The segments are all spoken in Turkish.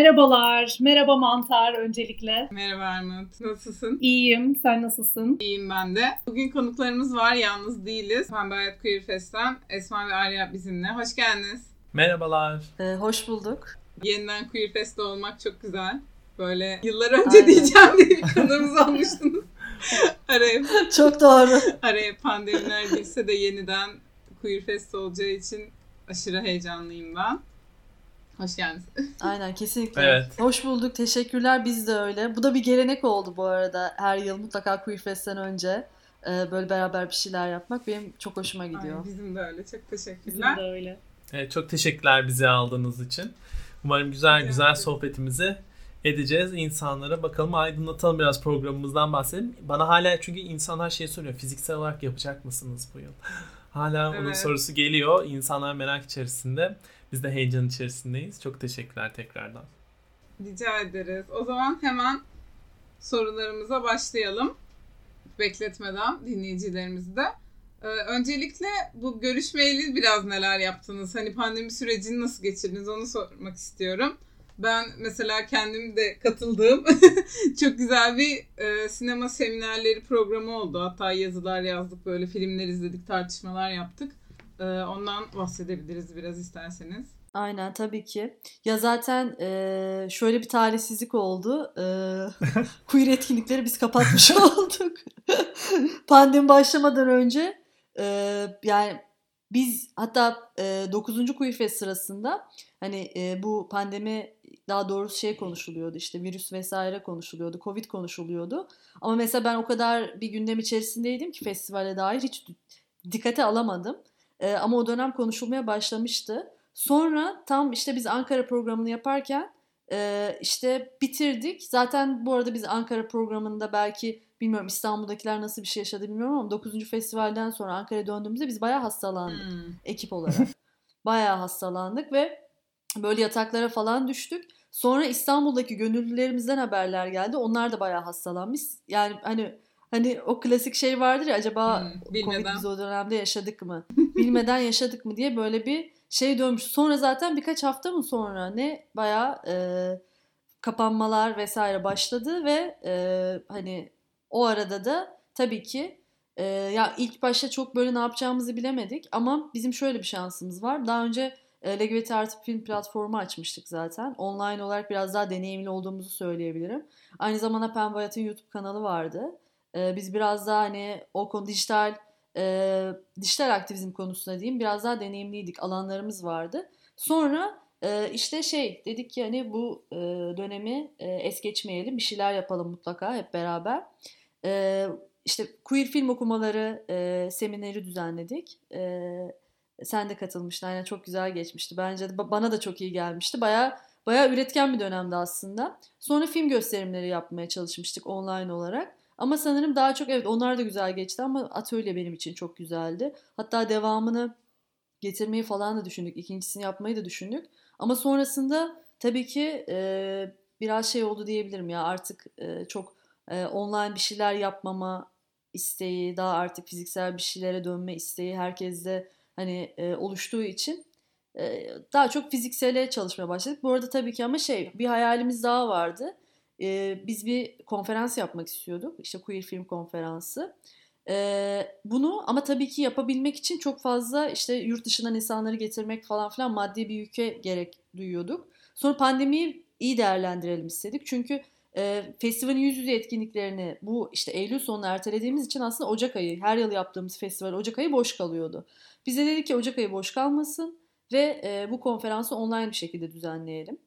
Merhabalar, merhaba Mantar öncelikle. Merhaba Armut, nasılsın? İyiyim, sen nasılsın? İyiyim ben de. Bugün konuklarımız var, yalnız değiliz. Pembe Hayat Queer Fest'ten Esma ve Arya bizimle. Hoş geldiniz. Merhabalar. Ee, hoş bulduk. Yeniden Queer Fest'te olmak çok güzel. Böyle yıllar önce Aynen. diyeceğim diye bir konumuz olmuştunuz. araya, çok doğru. Araya pandemiler girse de yeniden Queer Fest olacağı için aşırı heyecanlıyım ben. Hoş geldiniz. Aynen kesinlikle. Evet. Hoş bulduk. Teşekkürler. Biz de öyle. Bu da bir gelenek oldu bu arada. Her yıl mutlaka Queer Fest'ten önce e, böyle beraber bir şeyler yapmak benim çok hoşuma gidiyor. Ay, bizim de öyle. Çok teşekkürler. Bizim de öyle. Evet, çok teşekkürler bizi aldığınız için. Umarım güzel güzel, güzel sohbetimizi edeceğiz insanlara. Bakalım aydınlatalım biraz programımızdan bahsedelim. Bana hala çünkü insanlar şey soruyor. Fiziksel olarak yapacak mısınız bu yıl? Hala evet. onun sorusu geliyor. İnsanlar merak içerisinde. Biz de heyecan içerisindeyiz. Çok teşekkürler tekrardan. Rica ederiz. O zaman hemen sorularımıza başlayalım. Bekletmeden dinleyicilerimizi de. Ee, öncelikle bu görüşmeyeli biraz neler yaptınız? Hani pandemi sürecini nasıl geçirdiniz onu sormak istiyorum. Ben mesela kendim de katıldığım çok güzel bir e, sinema seminerleri programı oldu. Hatta yazılar yazdık, böyle filmler izledik, tartışmalar yaptık. E, ondan bahsedebiliriz biraz isterseniz. Aynen tabii ki. Ya zaten e, şöyle bir talihsizlik oldu. E, queer etkinlikleri biz kapatmış olduk. Pandemi başlamadan önce e, yani biz hatta e, 9. Queer Fest sırasında hani e, bu pandemi daha doğrusu şey konuşuluyordu işte virüs vesaire konuşuluyordu, Covid konuşuluyordu. Ama mesela ben o kadar bir gündem içerisindeydim ki festivale dair hiç dikkate alamadım. E, ama o dönem konuşulmaya başlamıştı. Sonra tam işte biz Ankara programını yaparken e, işte bitirdik. Zaten bu arada biz Ankara programında belki bilmiyorum İstanbul'dakiler nasıl bir şey yaşadı bilmiyorum ama 9. festivalden sonra Ankara'ya döndüğümüzde biz bayağı hastalandık hmm. ekip olarak. bayağı hastalandık ve böyle yataklara falan düştük. Sonra İstanbul'daki gönüllülerimizden haberler geldi. Onlar da bayağı hastalanmış. Yani hani hani o klasik şey vardır ya acaba hmm, Covid biz o dönemde yaşadık mı? Bilmeden yaşadık mı diye böyle bir şey dönmüş. Sonra zaten birkaç hafta mı sonra ne bayağı e, kapanmalar vesaire başladı ve e, hani o arada da tabii ki e, ya ilk başta çok böyle ne yapacağımızı bilemedik ama bizim şöyle bir şansımız var. Daha önce e, LGBT Artı Film platformu açmıştık zaten. Online olarak biraz daha deneyimli olduğumuzu söyleyebilirim. Aynı zamanda Pembe Hayat'ın YouTube kanalı vardı. E, biz biraz daha hani o konu dijital e, dijital aktivizm konusunda diyeyim biraz daha deneyimliydik. Alanlarımız vardı. Sonra e, işte şey dedik ki hani bu e, dönemi e, es geçmeyelim. Bir şeyler yapalım mutlaka hep beraber. E, işte queer film okumaları e, semineri düzenledik. E, sen de katılmıştın. Aynen çok güzel geçmişti. Bence de bana da çok iyi gelmişti. Baya baya üretken bir dönemdi aslında. Sonra film gösterimleri yapmaya çalışmıştık online olarak. Ama sanırım daha çok evet onlar da güzel geçti ama atölye benim için çok güzeldi. Hatta devamını getirmeyi falan da düşündük. İkincisini yapmayı da düşündük. Ama sonrasında tabii ki e, biraz şey oldu diyebilirim ya artık e, çok e, online bir şeyler yapmama isteği, daha artık fiziksel bir şeylere dönme isteği herkeste hani e, oluştuğu için e, daha çok fiziksele çalışmaya başladık. Bu arada tabii ki ama şey bir hayalimiz daha vardı. E, biz bir konferans yapmak istiyorduk. İşte Queer Film Konferansı. E, bunu ama tabii ki yapabilmek için çok fazla işte yurt dışından insanları getirmek falan filan maddi bir yüke gerek duyuyorduk. Sonra pandemiyi iyi değerlendirelim istedik. Çünkü e, festivalin yüz yüze etkinliklerini bu işte Eylül sonuna ertelediğimiz için aslında Ocak ayı her yıl yaptığımız festival Ocak ayı boş kalıyordu. Bize dedik ki Ocak ayı boş kalmasın ve e, bu konferansı online bir şekilde düzenleyelim.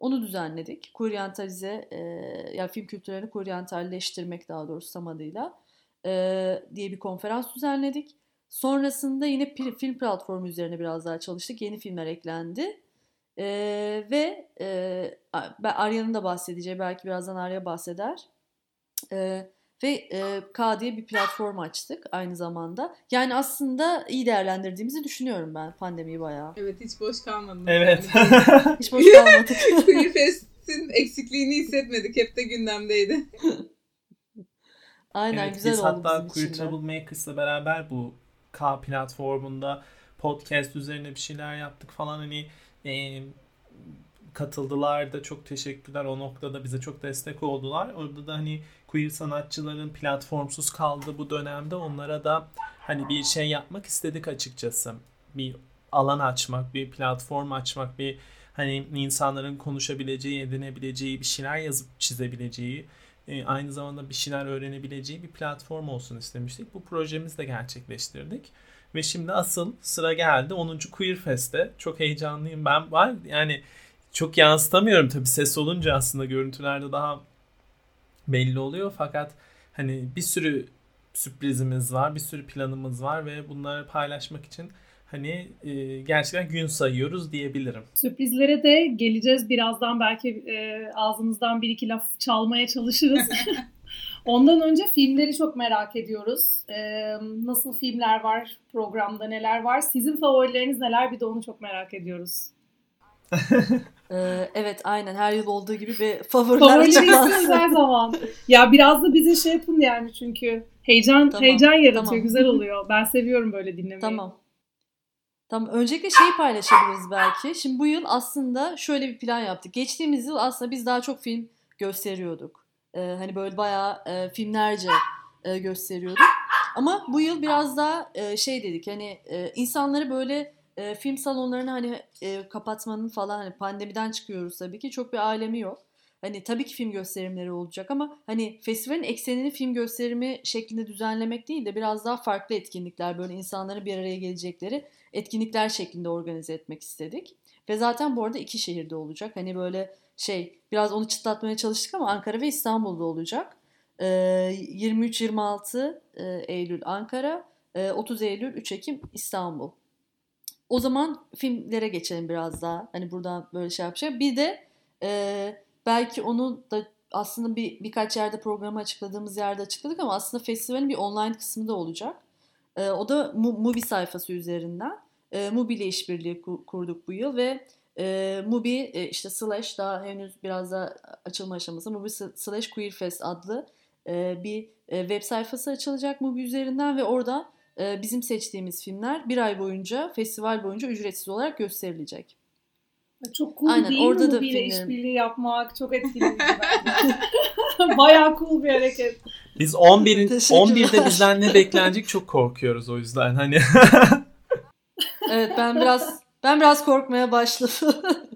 Onu düzenledik. Kuryantalize, e, yani film kültürlerini kuryantalleştirmek daha doğrusu tam adıyla e, diye bir konferans düzenledik. Sonrasında yine film platformu üzerine biraz daha çalıştık. Yeni filmler eklendi. E, ve e, Arya'nın da bahsedeceği, belki birazdan Arya bahseder. E, ve e, K diye bir platform açtık aynı zamanda. Yani aslında iyi değerlendirdiğimizi düşünüyorum ben pandemiyi bayağı. Evet hiç boş kalmadı. Evet. hiç boş kalmadık. Fest'in eksikliğini hissetmedik. Hep de gündemdeydi. Aynen evet, güzel biz oldu hatta Queer Troublemakers'la beraber bu K platformunda podcast üzerine bir şeyler yaptık falan hani e, katıldılar da çok teşekkürler. O noktada bize çok destek oldular. Orada da hani queer sanatçıların platformsuz kaldığı bu dönemde onlara da hani bir şey yapmak istedik açıkçası. Bir alan açmak, bir platform açmak, bir hani insanların konuşabileceği, edinebileceği, bir şeyler yazıp çizebileceği, e, aynı zamanda bir şeyler öğrenebileceği bir platform olsun istemiştik. Bu projemizi de gerçekleştirdik. Ve şimdi asıl sıra geldi 10. Queer Fest'te. Çok heyecanlıyım ben. Var yani çok yansıtamıyorum tabii ses olunca aslında görüntülerde daha belli oluyor fakat hani bir sürü sürprizimiz var, bir sürü planımız var ve bunları paylaşmak için hani e, gerçekten gün sayıyoruz diyebilirim. Sürprizlere de geleceğiz birazdan belki e, ağzınızdan bir iki laf çalmaya çalışırız. Ondan önce filmleri çok merak ediyoruz. Ee, nasıl filmler var programda, neler var? Sizin favorileriniz neler? Bir de onu çok merak ediyoruz. Ee, evet aynen her yıl olduğu gibi bir favoriler açıklansın. her zaman. Ya biraz da bize şey yapın yani çünkü heyecan tamam, heyecan yaratıyor, tamam. güzel oluyor. Ben seviyorum böyle dinlemeyi. Tamam. Tamam öncelikle şeyi paylaşabiliriz belki. Şimdi bu yıl aslında şöyle bir plan yaptık. Geçtiğimiz yıl aslında biz daha çok film gösteriyorduk. Ee, hani böyle bayağı e, filmlerce e, gösteriyorduk. Ama bu yıl biraz daha e, şey dedik hani e, insanları böyle e, film salonlarını hani e, kapatmanın falan hani pandemiden çıkıyoruz tabii ki çok bir alemi yok. Hani tabii ki film gösterimleri olacak ama hani festivalin eksenini film gösterimi şeklinde düzenlemek değil de biraz daha farklı etkinlikler böyle insanların bir araya gelecekleri etkinlikler şeklinde organize etmek istedik. Ve zaten bu arada iki şehirde olacak. Hani böyle şey biraz onu çıtlatmaya çalıştık ama Ankara ve İstanbul'da olacak. 23-26 Eylül Ankara, 30 Eylül 3 Ekim İstanbul. O zaman filmlere geçelim biraz daha. Hani buradan böyle şey yapacağım. Bir de e, belki onu da aslında bir birkaç yerde programı açıkladığımız yerde açıkladık ama aslında festivalin bir online kısmı da olacak. E, o da Mubi sayfası üzerinden. E, Mubi ile işbirliği kurduk bu yıl ve e, Mubi e, işte slash daha henüz biraz da açılma aşaması Mubi slash Queerfest adlı e, bir e, web sayfası açılacak Mubi üzerinden ve orada bizim seçtiğimiz filmler bir ay boyunca festival boyunca ücretsiz olarak gösterilecek. Çok cool Aynen, değil orada mi da ile işbirliği yapmak? Çok etkileyici Bayağı cool bir hareket. Biz 11'in 11'de bizden ne beklenecek çok korkuyoruz o yüzden hani. evet ben biraz ben biraz korkmaya başladım.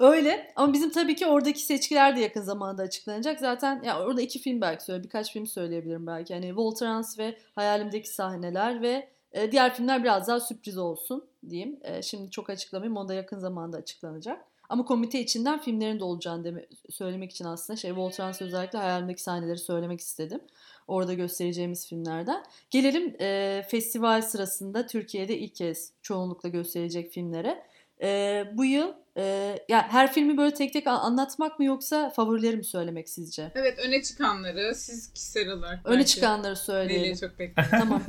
Öyle ama bizim tabii ki oradaki seçkiler de yakın zamanda açıklanacak. Zaten ya orada iki film belki söyle birkaç film söyleyebilirim belki. Hani Voltrans ve Hayalimdeki Sahneler ve e, diğer filmler biraz daha sürpriz olsun diyeyim. E, şimdi çok açıklamayayım. Onda yakın zamanda açıklanacak. Ama komite içinden filmlerin de olacağını deme, söylemek için aslında şey Voltrans özellikle Hayalimdeki Sahneleri söylemek istedim. Orada göstereceğimiz filmlerden. Gelelim e, festival sırasında Türkiye'de ilk kez çoğunlukla gösterecek filmlere. E, bu yıl e, ya her filmi böyle tek tek anlatmak mı yoksa favorileri mi söylemek sizce? Evet öne çıkanları siz kişisel olarak. Öne çıkanları söyleyelim. çok bekliyorum. tamam.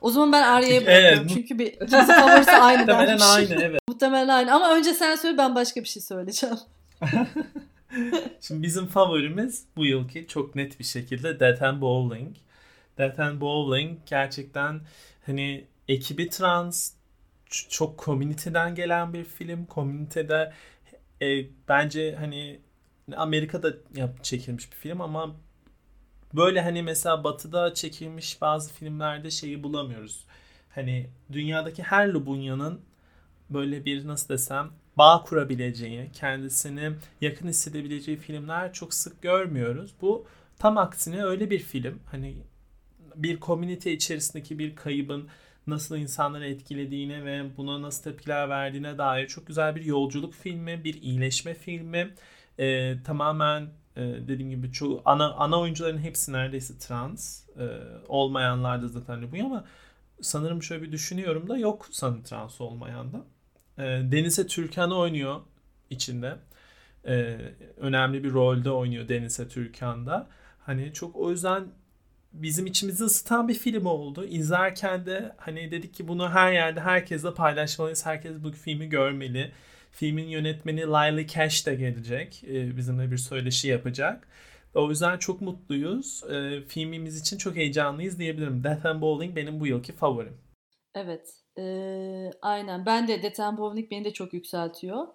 O zaman ben Arya'ya bırakıyorum. Evet, çünkü bir ikisi favorisi aynı. Muhtemelen aynı evet. Muhtemelen aynı ama önce sen söyle ben başka bir şey söyleyeceğim. Şimdi bizim favorimiz bu yılki çok net bir şekilde Death and Bowling. Death and Bowling gerçekten hani ekibi trans çok komüniteden gelen bir film. Komünitede e, bence hani Amerika'da yap, çekilmiş bir film ama böyle hani mesela batıda çekilmiş bazı filmlerde şeyi bulamıyoruz. Hani dünyadaki her Lubunyan'ın böyle bir nasıl desem bağ kurabileceği, kendisini yakın hissedebileceği filmler çok sık görmüyoruz. Bu tam aksine öyle bir film. Hani bir komünite içerisindeki bir kaybın nasıl insanları etkilediğine ve buna nasıl tepkiler verdiğine dair çok güzel bir yolculuk filmi, bir iyileşme filmi. Ee, tamamen e, dediğim gibi çoğu ana ana oyuncuların hepsi neredeyse trans. E, olmayanlar da zaten bu ama sanırım şöyle bir düşünüyorum da yok sanırım trans olmayan da. E, Denize Türkan oynuyor içinde. E, önemli bir rolde oynuyor Denize Türkan da. Hani çok o yüzden bizim içimizi ısıtan bir film oldu. İzlerken de hani dedik ki bunu her yerde herkesle paylaşmalıyız. Herkes bu filmi görmeli. Filmin yönetmeni Lily Cash de gelecek. E, bizimle bir söyleşi yapacak. O yüzden çok mutluyuz. E, filmimiz için çok heyecanlıyız diyebilirim. Death and Bowling benim bu yılki favorim. Evet. E, aynen. Ben de Death and Bowling beni de çok yükseltiyor.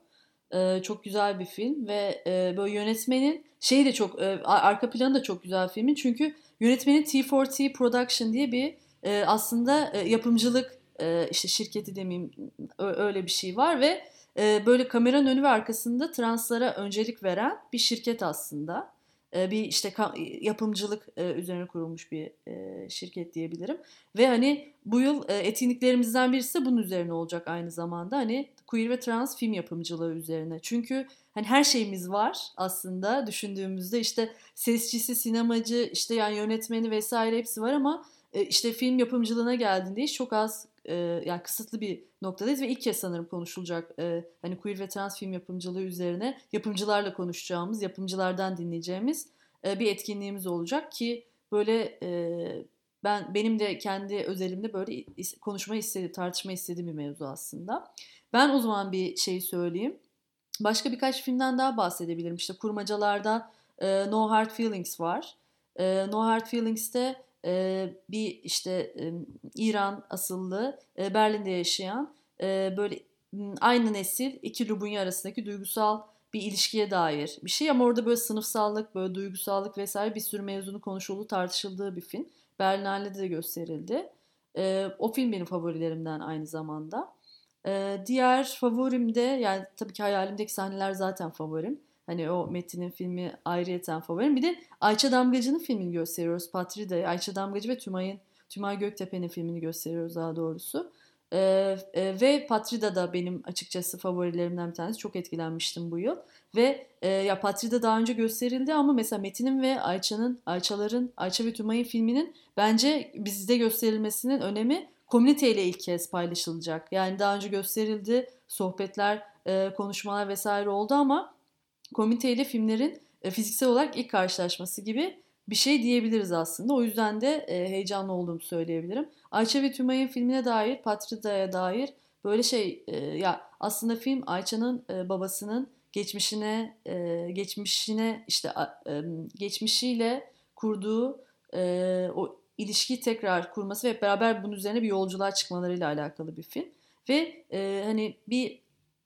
E, çok güzel bir film ve e, böyle yönetmenin şeyi de çok e, arka planı da çok güzel filmin çünkü yönetmenin T4T Production diye bir e, aslında e, yapımcılık e, işte şirketi demeyeyim öyle bir şey var ve e, böyle kameranın önü ve arkasında translara öncelik veren bir şirket aslında. E, bir işte yapımcılık e, üzerine kurulmuş bir e, şirket diyebilirim. Ve hani bu yıl e, etkinliklerimizden birisi de bunun üzerine olacak aynı zamanda. Hani queer ve trans film yapımcılığı üzerine. Çünkü hani her şeyimiz var aslında düşündüğümüzde işte sesçisi, sinemacı, işte yani yönetmeni vesaire hepsi var ama e, işte film yapımcılığına geldiğinde iş çok az e, yani kısıtlı bir noktadayız ve ilk kez sanırım konuşulacak e, hani queer ve trans film yapımcılığı üzerine yapımcılarla konuşacağımız, yapımcılardan dinleyeceğimiz bir etkinliğimiz olacak ki böyle ben benim de kendi özelimde böyle konuşma istediğim, tartışma istediğim bir mevzu aslında. Ben o zaman bir şey söyleyeyim. Başka birkaç filmden daha bahsedebilirim. İşte Kurmacalar'da e, No Hard Feelings var. E, no Hard Feelings'te e, bir işte e, İran asıllı e, Berlin'de yaşayan e, böyle aynı nesil iki Lubunya arasındaki duygusal bir ilişkiye dair bir şey ama orada böyle sınıfsallık, böyle duygusallık vesaire bir sürü mevzunu konuşulduğu, tartışıldığı bir film. Berlinale'de de gösterildi. E, o film benim favorilerimden aynı zamanda. E, diğer favorim de yani tabii ki hayalimdeki sahneler zaten favorim. Hani o Metin'in filmi ayrıyeten favorim. Bir de Ayça Damgacı'nın filmini gösteriyoruz. Patrida'yı. Ayça Damgacı ve Tümay'ın Tümay Göktepe'nin filmini gösteriyoruz daha doğrusu. Ee, e, ve Patrida da benim açıkçası favorilerimden bir tanesi. Çok etkilenmiştim bu yıl. Ve e, ya Patrida daha önce gösterildi ama mesela Metin'in ve Ayça'nın, Ayçaların, Ayça ve Tümay'ın filminin bence bizde gösterilmesinin önemi komüniteyle ilk kez paylaşılacak. Yani daha önce gösterildi, sohbetler, e, konuşmalar vesaire oldu ama komiteyle filmlerin e, fiziksel olarak ilk karşılaşması gibi bir şey diyebiliriz aslında. O yüzden de e, heyecanlı olduğumu söyleyebilirim. Ayça ve Tümay'ın filmine dair, Patrida'ya dair böyle şey ya aslında film Ayça'nın babasının geçmişine geçmişine işte geçmişiyle kurduğu o ilişkiyi tekrar kurması ve hep beraber bunun üzerine bir yolculuğa çıkmalarıyla alakalı bir film. Ve e, hani bir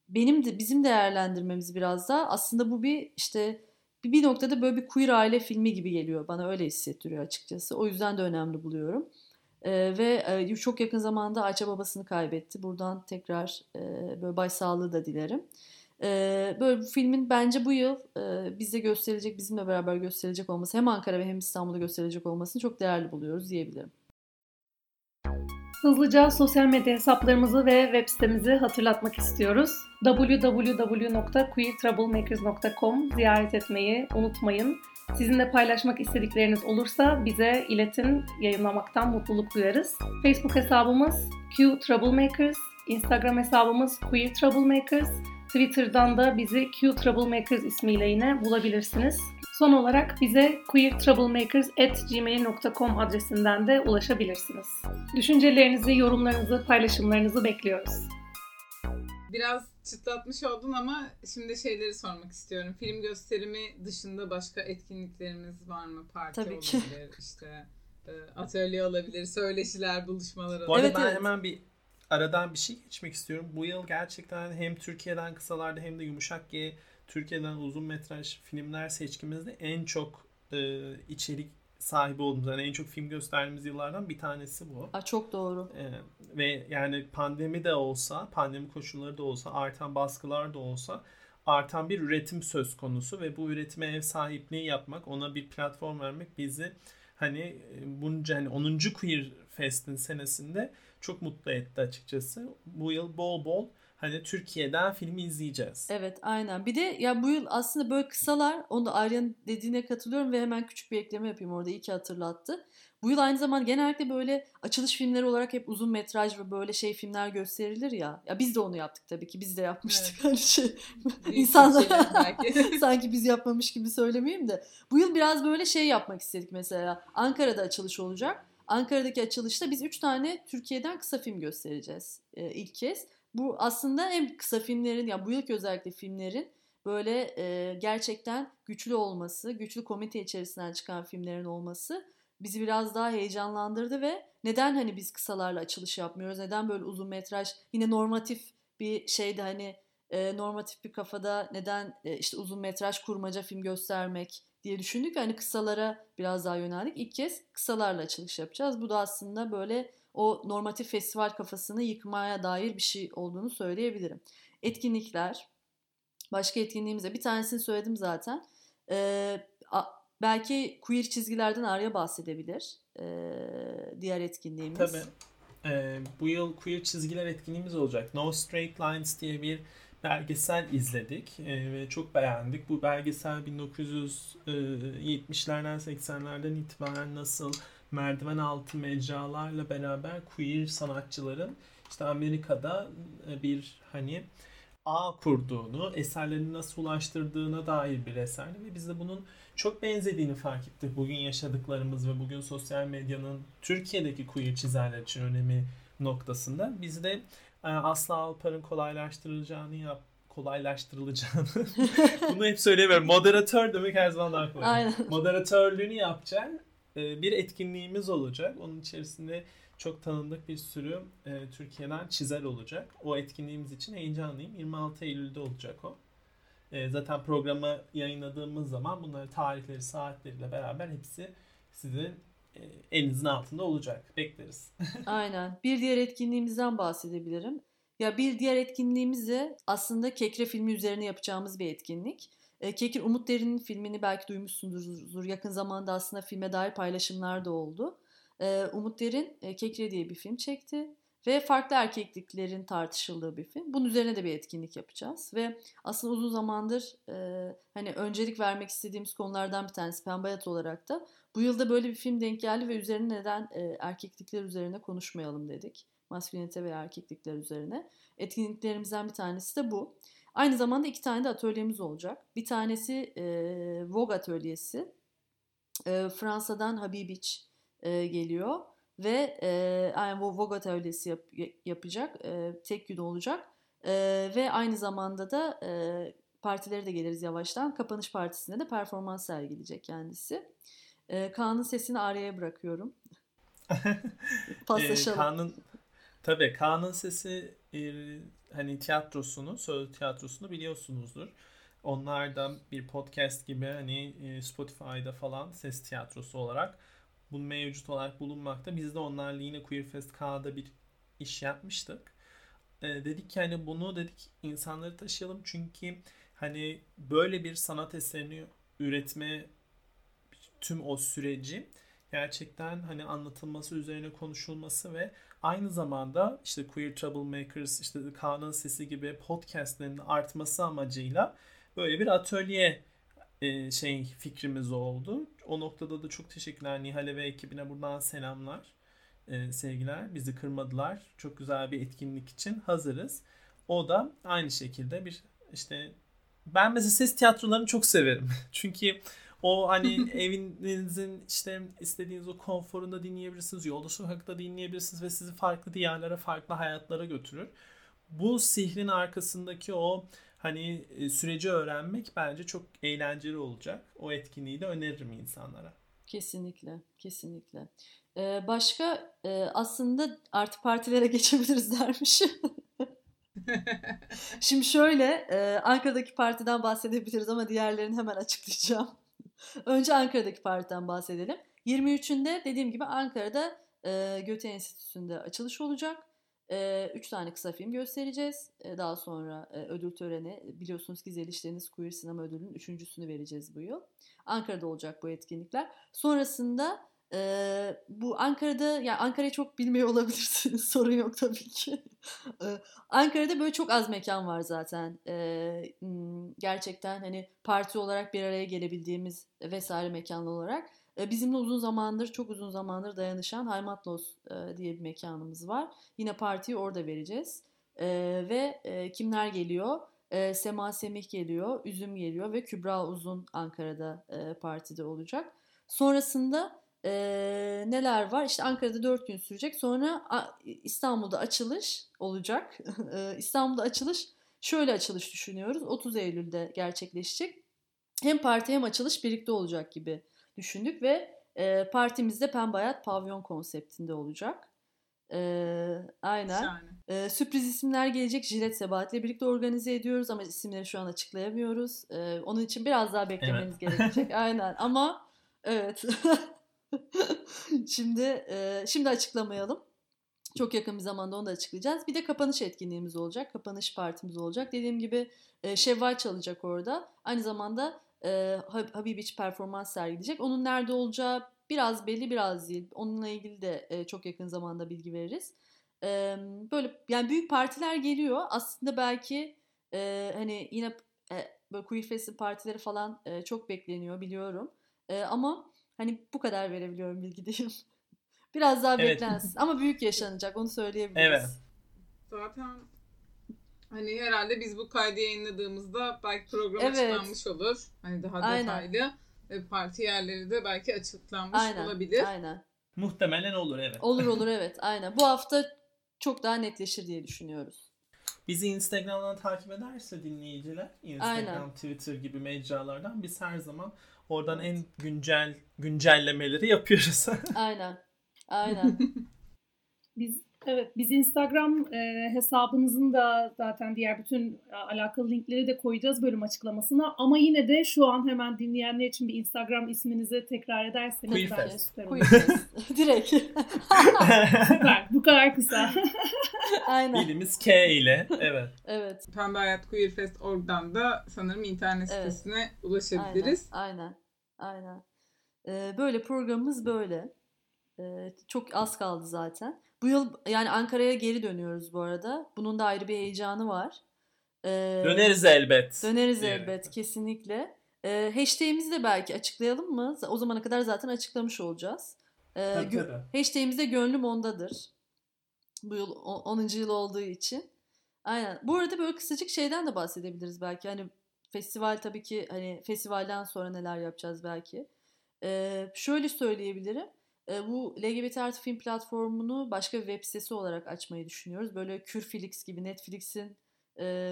benim de bizim değerlendirmemiz biraz da aslında bu bir işte bir, noktada böyle bir queer aile filmi gibi geliyor. Bana öyle hissettiriyor açıkçası. O yüzden de önemli buluyorum. Ee, ve e, çok yakın zamanda Ayça babasını kaybetti. Buradan tekrar e, böyle başsağlığı da dilerim. Böyle bir filmin bence bu yıl e, bize gösterilecek, bizimle beraber gösterilecek olması hem Ankara ve hem İstanbul'da gösterilecek olmasını çok değerli buluyoruz diyebilirim. Hızlıca sosyal medya hesaplarımızı ve web sitemizi hatırlatmak istiyoruz. www.queertroublemakers.com ziyaret etmeyi unutmayın. Sizinle paylaşmak istedikleriniz olursa bize iletin, yayınlamaktan mutluluk duyarız. Facebook hesabımız Q Troublemakers, Instagram hesabımız Queer Troublemakers, Twitter'dan da bizi Q Troublemakers ismiyle yine bulabilirsiniz. Son olarak bize queertroublemakers.gmail.com adresinden de ulaşabilirsiniz. Düşüncelerinizi, yorumlarınızı, paylaşımlarınızı bekliyoruz. Biraz çıtlatmış oldun ama şimdi şeyleri sormak istiyorum. Film gösterimi dışında başka etkinliklerimiz var mı? Parti Tabii olabilir, ki. işte e, atölye olabilir, söyleşiler, buluşmalar olabilir. Bu arada evet, ben evet. hemen bir aradan bir şey geçmek istiyorum. Bu yıl gerçekten hem Türkiye'den kısalarda hem de yumuşak G Türkiye'den uzun metraj filmler seçkimizde en çok e, içerik sahibi olduğumuz yani en çok film gösterdiğimiz yıllardan bir tanesi bu. Aa, çok doğru. Ee, ve yani pandemi de olsa, pandemi koşulları da olsa, artan baskılar da olsa artan bir üretim söz konusu ve bu üretime ev sahipliği yapmak, ona bir platform vermek bizi hani e, bunca hani 10. Queer Fest'in senesinde çok mutlu etti açıkçası. Bu yıl bol bol hani Türkiye'den filmi izleyeceğiz. Evet aynen. Bir de ya bu yıl aslında böyle kısalar onu da Arya'nın dediğine katılıyorum ve hemen küçük bir ekleme yapayım orada iyi ki hatırlattı. Bu yıl aynı zamanda genellikle böyle açılış filmleri olarak hep uzun metraj ve böyle şey filmler gösterilir ya. Ya biz de onu yaptık tabii ki. Biz de yapmıştık. Evet. Hani şey insanlar sanki biz yapmamış gibi söylemeyeyim de. Bu yıl biraz böyle şey yapmak istedik mesela. Ankara'da açılış olacak. Ankara'daki açılışta biz 3 tane Türkiye'den kısa film göstereceğiz e, ilk kez. Bu aslında hem kısa filmlerin ya bu yılki özellikle filmlerin böyle e, gerçekten güçlü olması, güçlü komite içerisinden çıkan filmlerin olması bizi biraz daha heyecanlandırdı ve neden hani biz kısalarla açılış yapmıyoruz? Neden böyle uzun metraj yine normatif bir şeyde hani e, normatif bir kafada neden e, işte uzun metraj kurmaca film göstermek diye düşündük. Hani kısalara biraz daha yöneldik. İlk kez kısalarla açılış yapacağız. Bu da aslında böyle o normatif festival kafasını yıkmaya dair bir şey olduğunu söyleyebilirim. Etkinlikler, başka etkinliğimize bir tanesini söyledim zaten. Ee, a, belki queer çizgilerden Arya bahsedebilir. Ee, diğer etkinliğimiz. Tabii. Ee, bu yıl queer çizgiler etkinliğimiz olacak. No Straight Lines diye bir belgesel izledik ee, ve çok beğendik. Bu belgesel 1970'lerden 80'lerden itibaren nasıl merdiven altı mecralarla beraber queer sanatçıların işte Amerika'da e, bir hani ağ kurduğunu, eserlerini nasıl ulaştırdığına dair bir eserdi ve biz de bunun çok benzediğini fark ettik. Bugün yaşadıklarımız ve bugün sosyal medyanın Türkiye'deki queer çizerler için önemi noktasında biz de e, Aslı Alpar'ın kolaylaştırılacağını yap kolaylaştırılacağını bunu hep söylemiyorum. Moderatör demek her zaman daha kolay. Aynen. Moderatörlüğünü yapacak e, bir etkinliğimiz olacak. Onun içerisinde çok tanındık bir sürü e, Türkiye'den çizer olacak. O etkinliğimiz için heyecanlıyım. 26 Eylül'de olacak o. E, zaten programı yayınladığımız zaman bunları tarihleri, saatleriyle beraber hepsi sizin elinizin altında olacak. Bekleriz. Aynen. Bir diğer etkinliğimizden bahsedebilirim. Ya bir diğer etkinliğimiz de aslında Kekre filmi üzerine yapacağımız bir etkinlik. E, Kekir Umut Derin'in filmini belki duymuşsunuzdur. Yakın zamanda aslında filme dair paylaşımlar da oldu. E, Umut Derin e, Kekre diye bir film çekti ve farklı erkekliklerin tartışıldığı bir film. Bunun üzerine de bir etkinlik yapacağız ve aslında uzun zamandır hani öncelik vermek istediğimiz konulardan bir tanesi Pembayat olarak da bu yılda böyle bir film denk geldi ve üzerine neden erkeklikler üzerine konuşmayalım dedik. Maskülinite ve erkeklikler üzerine. Etkinliklerimizden bir tanesi de bu. Aynı zamanda iki tane de atölyemiz olacak. Bir tanesi e, Vogue atölyesi. E, Fransa'dan Habibic e, geliyor ve e, yani Vogue atölyesi yap, yapacak. E, tek gün olacak. E, ve aynı zamanda da e, partileri de geliriz yavaştan. Kapanış partisinde de performans sergileyecek kendisi. E, Kaan'ın sesini araya bırakıyorum. Paslaşalım. e, Kaan'ın Tabii Kaan'ın sesi e, hani tiyatrosunu, söz tiyatrosunu biliyorsunuzdur. Onlardan bir podcast gibi hani e, Spotify'da falan ses tiyatrosu olarak bu mevcut olarak bulunmakta. Biz de onlarla yine Queerfest K'da bir iş yapmıştık. E, dedik ki hani bunu dedik insanları taşıyalım çünkü hani böyle bir sanat eserini üretme tüm o süreci gerçekten hani anlatılması üzerine konuşulması ve aynı zamanda işte Queer Troublemakers, işte Kaan'ın Sesi gibi podcastlerin artması amacıyla böyle bir atölye e, şey fikrimiz oldu. O noktada da çok teşekkürler Nihal'e ve ekibine buradan selamlar. E, sevgiler. Bizi kırmadılar. Çok güzel bir etkinlik için hazırız. O da aynı şekilde bir işte ben mesela ses tiyatrolarını çok severim. Çünkü o hani evinizin işte istediğiniz o konforunda dinleyebilirsiniz. Yolda sokakta dinleyebilirsiniz ve sizi farklı diyarlara, farklı hayatlara götürür. Bu sihrin arkasındaki o hani e, süreci öğrenmek bence çok eğlenceli olacak. O etkinliği de öneririm insanlara. Kesinlikle, kesinlikle. Ee, başka e, aslında artı partilere geçebiliriz dermiş. Şimdi şöyle, e, Ankara'daki partiden bahsedebiliriz ama diğerlerini hemen açıklayacağım. Önce Ankara'daki partiden bahsedelim. 23'ünde dediğim gibi Ankara'da e, Göte Enstitüsü'nde açılış olacak. E, üç tane kısa film göstereceğiz. Daha sonra ödül töreni biliyorsunuz ki Zelişleriniz Queer Sinema Ödülü'nün üçüncüsünü vereceğiz bu yıl. Ankara'da olacak bu etkinlikler. Sonrasında bu Ankara'da yani Ankara'yı çok bilmiyor olabilirsiniz sorun yok tabii ki. Ankara'da böyle çok az mekan var zaten. Ee, gerçekten hani parti olarak bir araya gelebildiğimiz vesaire mekanlı olarak. Ee, bizimle uzun zamandır çok uzun zamandır dayanışan Haymatlos e, diye bir mekanımız var. Yine partiyi orada vereceğiz. Ee, ve e, kimler geliyor? E, Sema Semih geliyor, Üzüm geliyor ve Kübra Uzun Ankara'da e, partide olacak. Sonrasında e, neler var? İşte Ankara'da 4 gün sürecek. Sonra İstanbul'da açılış olacak. e, İstanbul'da açılış şöyle açılış düşünüyoruz. 30 Eylül'de gerçekleşecek. Hem parti hem açılış birlikte olacak gibi düşündük ve e, partimizde Pembayat Pavyon konseptinde olacak. Ee, aynen. Ee, sürpriz isimler gelecek. Jilet Sebahat'le birlikte organize ediyoruz ama isimleri şu an açıklayamıyoruz. Ee, onun için biraz daha beklemeniz gerekecek. Aynen ama evet. şimdi e, şimdi açıklamayalım. Çok yakın bir zamanda onu da açıklayacağız. Bir de kapanış etkinliğimiz olacak. Kapanış partimiz olacak. Dediğim gibi e, Şevval çalacak orada. Aynı zamanda e, Hab- Habibiç performans sergileyecek. Onun nerede olacağı biraz belli biraz değil. Onunla ilgili de e, çok yakın zamanda bilgi veririz. E, böyle yani büyük partiler geliyor. Aslında belki e, hani yine e, böyle Queer Fest'in partileri falan e, çok bekleniyor biliyorum. E, ama hani bu kadar verebiliyorum bilgi diyeyim. Biraz daha Evet. beklensin. Ama büyük yaşanacak onu söyleyebiliriz. Evet. Zaten hani herhalde biz bu kaydı yayınladığımızda belki program Evet. açıklanmış olur. Hani daha Aynen. detaylı. Ve parti yerleri de belki açıklanmış Aynen. olabilir. Aynen. Muhtemelen olur evet. Olur olur evet aynen. Bu hafta çok daha netleşir diye düşünüyoruz. Bizi Instagram'dan takip ederse dinleyiciler, Instagram, Aynen. Twitter gibi mecralardan biz her zaman oradan en güncel güncellemeleri yapıyoruz. Aynen. Aynen. Biz evet biz Instagram e, hesabımızın da zaten diğer bütün e, alakalı linkleri de koyacağız bölüm açıklamasına. Ama yine de şu an hemen dinleyenler için bir Instagram isminizi tekrar ederseniz Queerfest. Queerfest. Direkt. Süper. Bu kadar kısa. Aynen. Dilimiz K ile. Evet. Evet. Pembe Hayat Queer Fest oradan da sanırım internet Evet. sitesine Aynen. ulaşabiliriz. Aynen. Aynen. Ee, böyle programımız böyle. Ee, çok az kaldı zaten. Bu yıl yani Ankara'ya geri dönüyoruz bu arada. Bunun da ayrı bir heyecanı var. Ee, Döneriz elbet. Döneriz diyelim. elbet kesinlikle. Ee, hashtag'imizi de belki açıklayalım mı? O zamana kadar zaten açıklamış olacağız. Ee, Tabii, gö- tabii. hashtag'imiz de gönlüm ondadır. Bu yıl o- 10. yıl olduğu için. Aynen. Bu arada böyle kısacık şeyden de bahsedebiliriz belki. Hani festival tabii ki hani festivalden sonra neler yapacağız belki. Ee, şöyle söyleyebilirim. Bu LGBT artı film platformunu başka bir web sitesi olarak açmayı düşünüyoruz. Böyle Kürflix gibi Netflix'in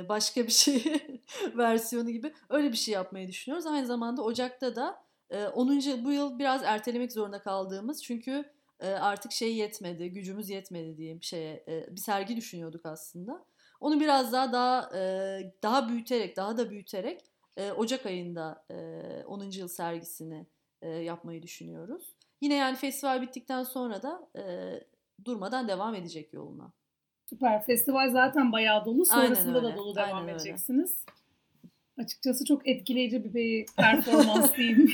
başka bir şey versiyonu gibi öyle bir şey yapmayı düşünüyoruz. Aynı zamanda Ocak'ta da e, 10. yıl- bu yıl biraz ertelemek zorunda kaldığımız çünkü artık şey yetmedi, gücümüz yetmedi diye bir şeye bir sergi düşünüyorduk aslında. Onu biraz daha daha daha büyüterek, daha da büyüterek Ocak ayında e, 10. yıl sergisini yapmayı düşünüyoruz. Yine yani festival bittikten sonra da e, durmadan devam edecek yoluna. Süper. Festival zaten bayağı dolu. Sonrasında öyle, da dolu aynen devam öyle. edeceksiniz. Açıkçası çok etkileyici bir, bir performans diyeyim.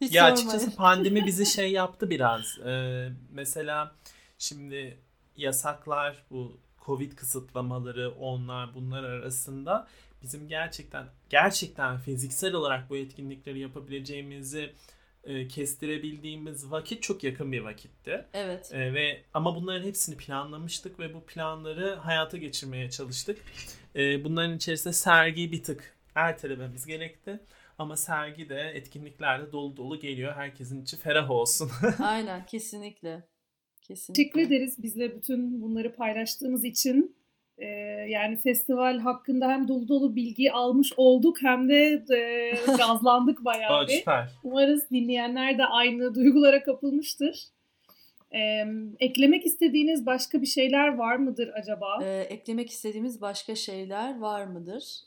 Hiç Ya sormayın. açıkçası pandemi bizi şey yaptı biraz. Ee, mesela şimdi yasaklar, bu Covid kısıtlamaları, onlar bunlar arasında bizim gerçekten gerçekten fiziksel olarak bu etkinlikleri yapabileceğimizi e, kestirebildiğimiz vakit çok yakın bir vakitti. Evet. E, ve ama bunların hepsini planlamıştık ve bu planları hayata geçirmeye çalıştık. E, bunların içerisinde sergiyi bir tık ertelememiz gerekti. Ama sergi de etkinliklerle dolu dolu geliyor. Herkesin içi ferah olsun. Aynen kesinlikle. Kesinlikle. Teşekkür ederiz bizle bütün bunları paylaştığınız için. Ee, yani festival hakkında hem dolu dolu bilgi almış olduk hem de e, gazlandık bayağı bir. Umarız dinleyenler de aynı duygulara kapılmıştır. Ee, eklemek istediğiniz başka bir şeyler var mıdır acaba? Ee, eklemek istediğimiz başka şeyler var mıdır?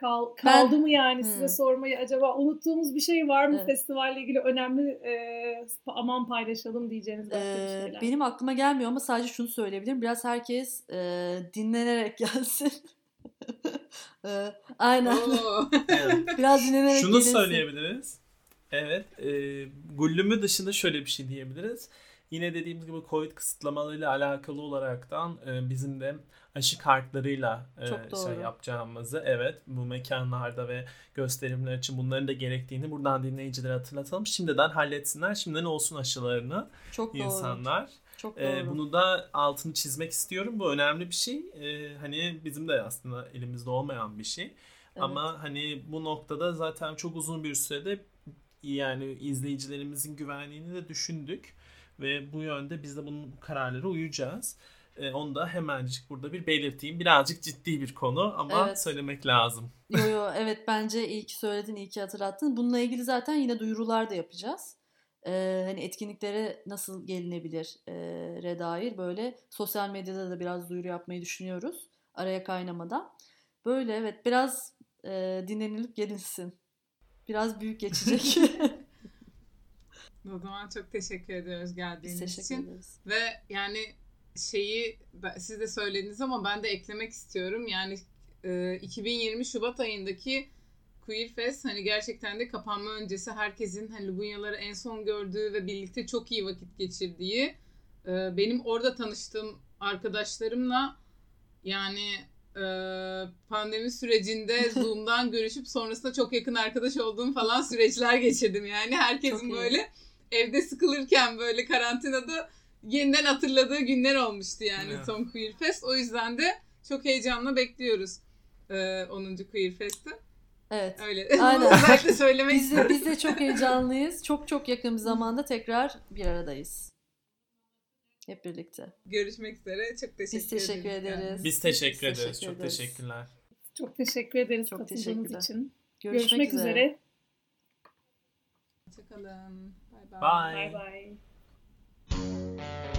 Kal, Ben- kaldı mı yani size Hmm. sormayı acaba unuttuğumuz bir şey var mı Evet. festivalle ilgili önemli e, aman paylaşalım diyeceğiniz başka bir Ee, şeyler? benim aklıma gelmiyor ama sadece şunu söyleyebilirim. Biraz herkes e, dinlenerek gelsin. Ee, aynen. Biraz dinlenerek Şunu gelinsin. söyleyebiliriz. Evet. E, Gullümü dışında şöyle bir şey diyebiliriz. Yine dediğimiz gibi Covid kısıtlamalarıyla alakalı olaraktan e, bizim de aşı kartlarıyla e, şey yapacağımızı evet bu mekanlarda ve gösterimler için bunların da gerektiğini buradan dinleyicilere hatırlatalım. Şimdiden halletsinler. Şimdiden olsun aşılarını Çok doğru. insanlar. Çok E, doğru. bunu da altını çizmek istiyorum. Bu önemli bir şey. E, hani bizim de aslında elimizde olmayan bir şey. Evet. Ama hani bu noktada zaten çok uzun bir sürede yani izleyicilerimizin güvenliğini de düşündük ve bu yönde biz de bunun kararlara uyacağız. Ee, onu da hemencik burada bir belirteyim. Birazcık ciddi bir konu ama Evet. söylemek lazım. Yo yo evet bence iyi ki söyledin, iyi ki hatırlattın. Bununla ilgili zaten yine duyurular da yapacağız. e, hani etkinliklere nasıl gelinebilir e, re dair böyle sosyal medyada da biraz duyuru yapmayı düşünüyoruz araya kaynamadan. Böyle evet biraz e, dinlenilip gelinsin. Biraz büyük geçecek. O zaman çok teşekkür ediyoruz Biz geldiğiniz teşekkür için. ederiz. Ve yani şeyi siz de söylediniz ama ben de eklemek istiyorum. Yani e, 2020 Şubat ayındaki Queer Fest hani gerçekten de kapanma öncesi herkesin hani Lubunyaları en son gördüğü ve birlikte çok iyi vakit geçirdiği e, benim orada tanıştığım arkadaşlarımla yani e, pandemi sürecinde Zoom'dan görüşüp sonrasında çok yakın arkadaş olduğum falan süreçler geçirdim yani. Çok Herkesin iyi. Evde sıkılırken böyle karantinada yeniden hatırladığı günler olmuştu yani Evet. son Queer Fest. O yüzden de çok heyecanla bekliyoruz e, 10. Queer Fest'i. Evet. Öyle. Aynen. Özellikle söylemek Biz de, istedim. biz de çok heyecanlıyız. Çok çok yakın bir zamanda tekrar bir aradayız. Hep birlikte. Görüşmek üzere. Çok teşekkür Biz teşekkür ederiz. ederiz. Biz teşekkür Biz ederiz. teşekkür Çok ederiz. teşekkürler. Çok teşekkür ederiz Çok katıldığınız teşekkürler. için. Görüşmek, Görüşmek, üzere. Hoşçakalın. Bye. Bye bye.